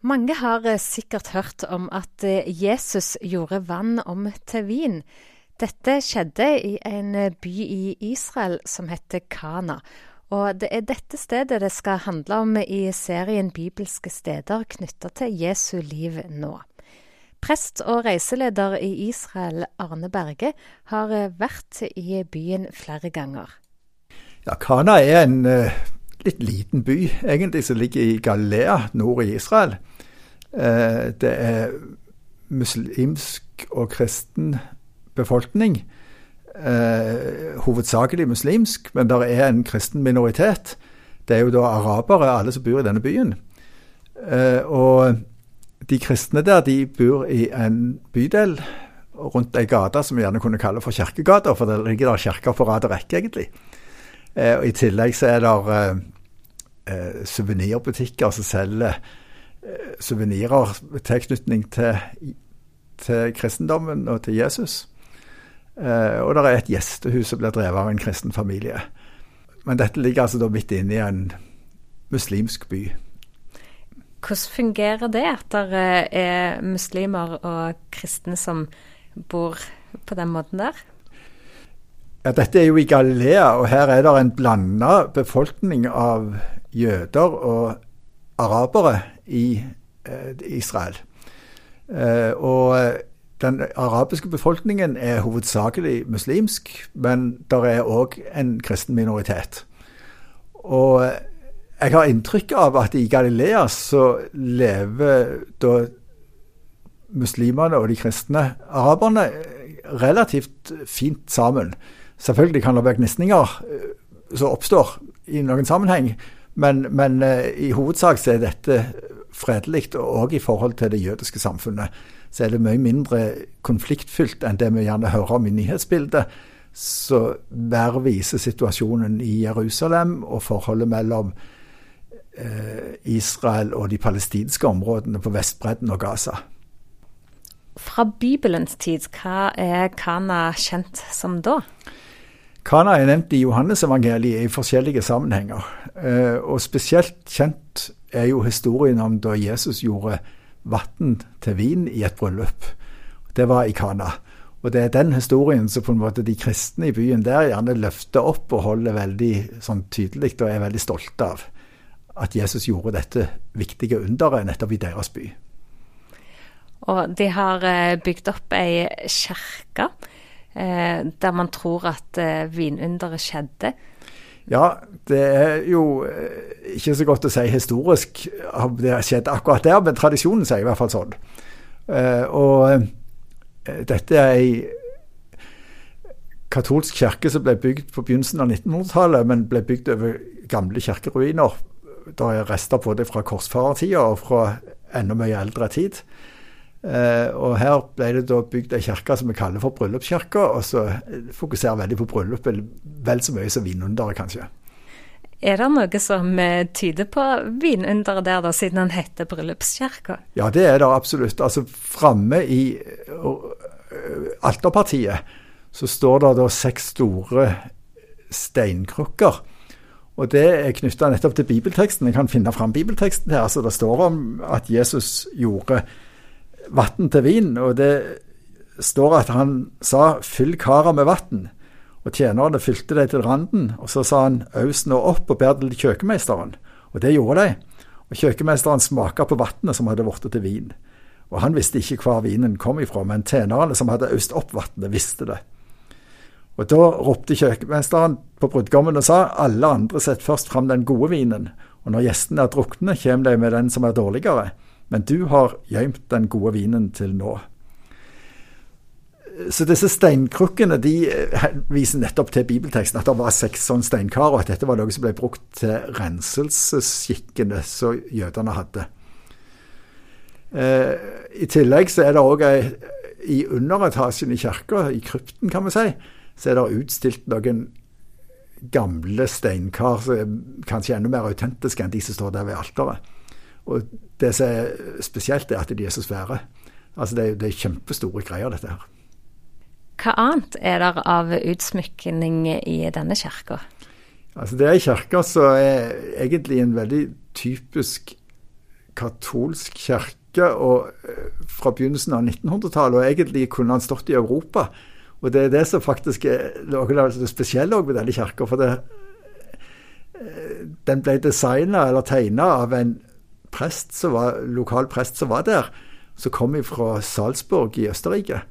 Mange har eh, sikkert hørt om at eh, Jesus gjorde vann om til vin. Dette skjedde i en eh, by i Israel som heter Kana. Og det er dette stedet det skal handle om i serien Bibelske steder knytta til Jesu liv nå. Prest og reiseleder i Israel, Arne Berge, har vært i byen flere ganger. Ja, Kana er en litt liten by, egentlig, som ligger i Galilea, nord i Israel. Eh, det er muslimsk og kristen befolkning. Eh, hovedsakelig muslimsk, men det er en kristen minoritet. Det er jo da arabere, alle som bor i denne byen. Eh, og de kristne der, de bor i en bydel rundt ei gate som vi gjerne kunne kalle for Kirkegata, for det ligger der kirker på rad og rekke, egentlig. Og I tillegg så er det eh, suvenirbutikker som selger Eh, suvenirer med tilknytning til, til, kristendommen og til Jesus. Eh, og det er et gjestehus som blir drevet av en kristen familie. Men dette ligger altså da midt inne i en muslimsk by. Hvordan fungerer det at det er muslimer og kristne som bor på den måten der? Ja, dette er jo i Galilea, og her er det en blanda befolkning av jøder og arabere i eh, Israel. Eh, og den arabiske befolkningen er hovedsakelig muslimsk, men det er òg en kristen minoritet. Og jeg har inntrykk av at i Galilea så lever da muslimene og de kristne araberne relativt fint sammen. Selvfølgelig kan det være gnisninger eh, som oppstår i noen sammenheng, men, men i hovedsak så er dette fredelig, og i forhold til det jødiske samfunnet, så er det mye mindre konfliktfylt enn det vi gjerne hører om i nyhetsbildet. Så hver viser situasjonen i Jerusalem og forholdet mellom eh, Israel og de palestinske områdene på Vestbredden og Gaza. Fra Bibelens tid, hva er Kana kjent som da? Kana er nevnt i Johannesevangeliet i forskjellige sammenhenger. Eh, og spesielt kjent er jo historien om da Jesus gjorde vann til vin i et bryllup. Det var i Kana. Og det er den historien som på en måte de kristne i byen der gjerne løfter opp og holder veldig sånn tydelig og er veldig stolte av. At Jesus gjorde dette viktige underet nettopp i deres by. Og de har eh, bygd opp ei kirke der man tror at eh, vinunderet skjedde. Ja, det er jo eh, ikke så godt å si historisk om det har skjedd akkurat der, men tradisjonen sier i hvert fall sånn. Og dette er ei katolsk kirke som ble bygd på begynnelsen av 1900-tallet, men ble bygd over gamle kirkeruiner. Det er rester på det fra korsfarertida og fra enda mye eldre tid. Uh, og her ble det da bygd ei kirke som vi kaller for bryllupskirka, og så fokuserer veldig på bryllupet vel så mye som vinunderet, kanskje. Er det noe som uh, tyder på vinunderet der, da, siden den heter bryllupskirka? Ja, det er det absolutt. Altså framme i alterpartiet så står det da seks store steinkrukker. Og det er knytta nettopp til bibelteksten. Jeg kan finne fram bibelteksten her. så Det står om at Jesus gjorde vann til vin. Og det står at han sa 'fyll karet med vann'. Og tjenerne fylte det til randen. Og så sa han 'aus nå opp og bær til kjøkkenmeisteren'. Og det gjorde de. Og kjøkkenmeisteren smaka på vannet som hadde blitt til vin. Og han visste ikke hvor vinen kom ifra, men tjenerne som hadde øst opp vannet, visste det. Og Da ropte kjøkkenmesteren på brudgommen og sa alle andre setter først fram den gode vinen, og når gjestene er drukne, kommer de med den som er dårligere men du har gjemt den gode vinen til nå. Så disse steinkrukkene de eh, viser nettopp til bibelteksten at det var seks sånne steinkar, og at dette var noe som ble brukt til renselsesskikkene som jødene hadde. Eh, I tillegg så er det òg i underetasjen i kirka, i krypten kan vi si, så er det utstilt noen gamle steinkar som er kanskje enda mer autentiske enn de som står der ved alteret. Og det som er spesielt, er at de er så svære. Altså det, det er kjempestore greier, dette her. Hva annet er der av utsmykning i denne kirka? Altså det er ei kirke som er egentlig en veldig typisk katolsk kirke og, fra begynnelsen av 1900-tallet, og egentlig kunne han stått i Europa. Og det er det som faktisk er noe av det spesielle med denne kirka. For det, den ble designa eller tegna av en prest som var, lokal prest som var der, som kom fra Salzburg i Østerrike.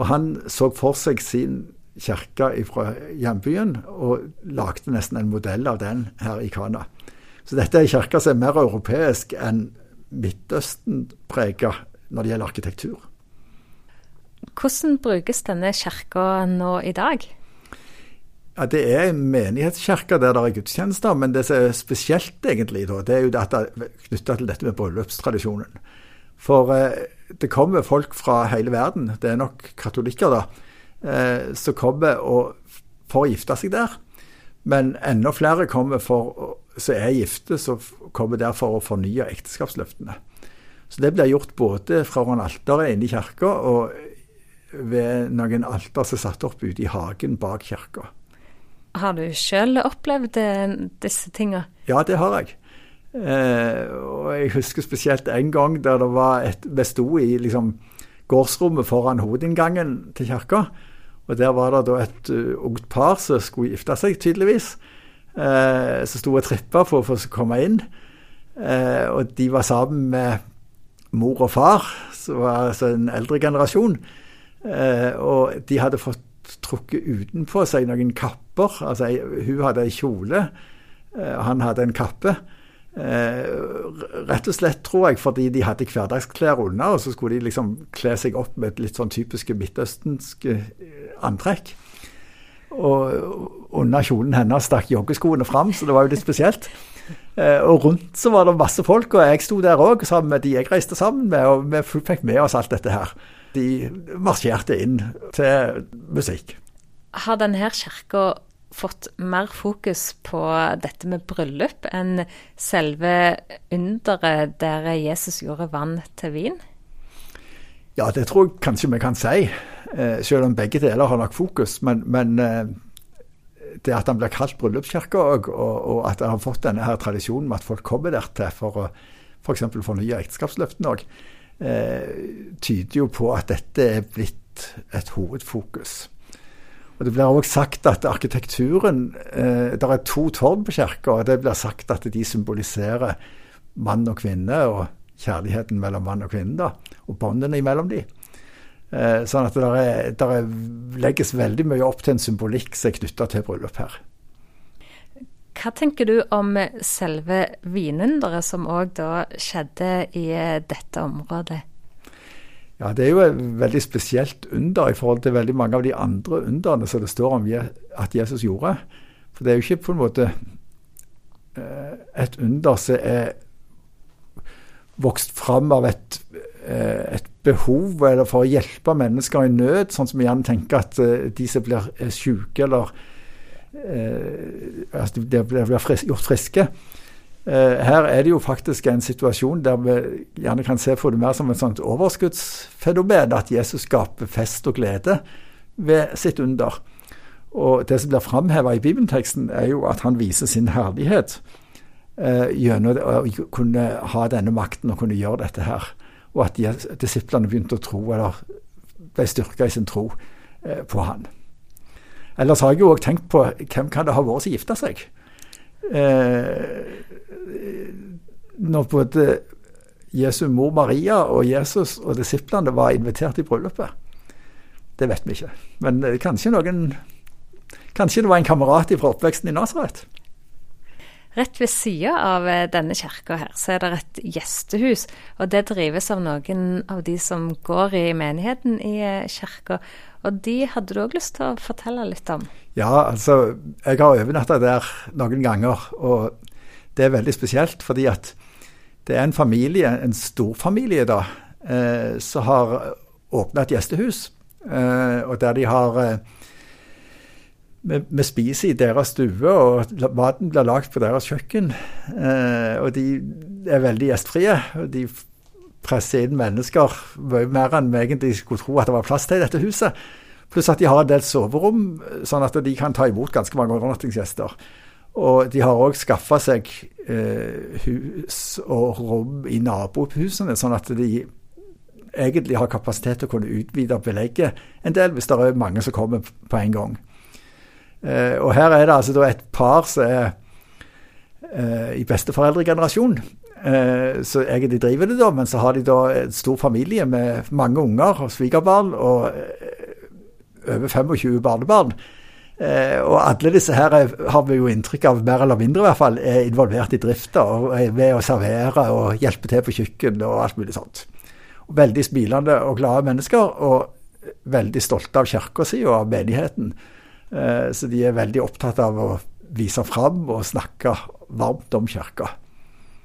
Og han så for seg sin kirke fra hjembyen og lagde nesten en modell av den her i Kana. Så dette er en kirke som er mer europeisk enn Midtøsten-prega når det gjelder arkitektur. Hvordan brukes denne kirka nå i dag? Ja, Det er en menighetskirke der det er gudstjenester, men det som er spesielt egentlig, da, det er jo dette knytta til dette med bryllupstradisjonen. For eh, det kommer folk fra hele verden, det er nok katolikker da, eh, som kommer og, for å gifte seg der. Men enda flere kommer for, som er gifte, som kommer der for å fornye ekteskapsløftene. Så det blir gjort både fra alteret inne i kirka og ved noen alter som er satt opp ute i hagen bak kirka. Har du sjøl opplevd eh, disse tinga? Ja, det har jeg. Eh, og jeg husker spesielt en gang der det var et Vi sto i liksom, gårdsrommet foran hovedinngangen til kirka. Og der var det da et uh, ungt par som skulle gifte seg, tydeligvis. Eh, som sto og trippa for, for å komme inn. Eh, og de var sammen med mor og far, som var altså en eldre generasjon. Eh, og de hadde fått trukket utenpå seg noen kapper. Altså, hun hadde ei kjole, og han hadde en kappe. Eh, rett og slett, tror jeg, fordi de hadde hverdagsklær under, og så skulle de liksom kle seg opp med et litt sånn typiske midtøstenske antrekk. Og under kjolen hennes stakk joggeskoene fram, så det var jo litt spesielt. Og rundt så var det masse folk, og jeg sto der òg sammen med de jeg reiste sammen med, og vi fikk med oss alt dette her de marsjerte inn til musikk. Har denne kirka fått mer fokus på dette med bryllup enn selve underet der Jesus gjorde vann til vin? Ja, det tror jeg kanskje vi kan si. Eh, selv om begge deler har nok fokus. Men, men eh, det at han blir kalt bryllupskirke òg, og, og, at han har fått denne her tradisjonen med at folk kommer der til for å f.eks. For fornye ekteskapsløftene òg, eh, tyder jo på at dette er blitt et hovedfokus. Og Det blir også sagt at arkitekturen eh, Det er to tårn på kirka, og det blir sagt at de symboliserer mann og kvinne, og kjærligheten mellom mann og kvinne, da, og båndene imellom de. Eh, sånn at det, legges veldig mye opp til en symbolikk som er knytta til bryllup her. Hva tenker du om selve vinunderet som òg da skjedde i dette området? Ja, Det er jo et veldig spesielt under i forhold til veldig mange av de andre underne som det står om at Jesus gjorde. For det er jo ikke på en måte eh, et under som er vokst fram av et, eh, et behov eller for å hjelpe mennesker i nød, sånn som vi gjerne tenker at eh, de som blir syke eller eh, altså de blir frisk, gjort friske. Eh, her er det jo faktisk en situasjon der vi gjerne kan se på det mer som et sånt overskuddsfenomen, at Jesus skaper fest og glede ved sitt under. Og Det som blir framheva i bibelteksten, er jo at han viser sin herlighet eh, gjennom å kunne ha denne makten og kunne gjøre dette her. Og at disiplene begynte å tro, eller ble styrka i sin tro eh, på han. Ellers har jeg jo òg tenkt på hvem kan det ha vært som gifta seg? Eh, når både Jesu mor Maria og Jesus og disiplene var invitert i bryllupet. Det vet vi ikke. Men eh, kanskje noen Kanskje det var en kamerat fra oppveksten i Nasaret? Rett ved sida av eh, denne kirka her, så er det et gjestehus. Og det drives av noen av de som går i menigheten i eh, kirka. Og de hadde du òg lyst til å fortelle litt om? Ja, altså jeg har overnatta der noen ganger. Og det er veldig spesielt fordi at det er en familie, en storfamilie da, eh, som har åpna et gjestehus. Eh, og der de har eh, vi, spiser i deres stue, og maten blir lagd på deres kjøkken. Eh, og de er veldig gjestfrie. og De presser inn mennesker mye mer enn vi egentlig skulle tro at det var plass til i dette huset. Pluss at de har en del soverom, sånn at de kan ta imot ganske mange overnattingsgjester. Og de har òg skaffa seg eh, hus og rom i nabohusene, sånn at de egentlig har kapasitet til å kunne utvide belegget en del hvis det er mange som kommer på en gang. Eh, og her er det altså da et par som er eh, i besteforeldregenerasjon. Eh, så egentlig driver det, da, men så har de da en stor familie med mange unger og svigerbarn og eh, over 25 barnebarn. Eh, og alle disse her er, har vi jo inntrykk av, mer eller mindre i hvert fall, er involvert i drifta og er ved å servere og hjelpe til på kjøkken og alt mulig sånt. Og veldig smilende og glade mennesker, og veldig stolte av kirka si og av menigheten. Eh, så de er veldig opptatt av å vise fram og snakke varmt om kirka.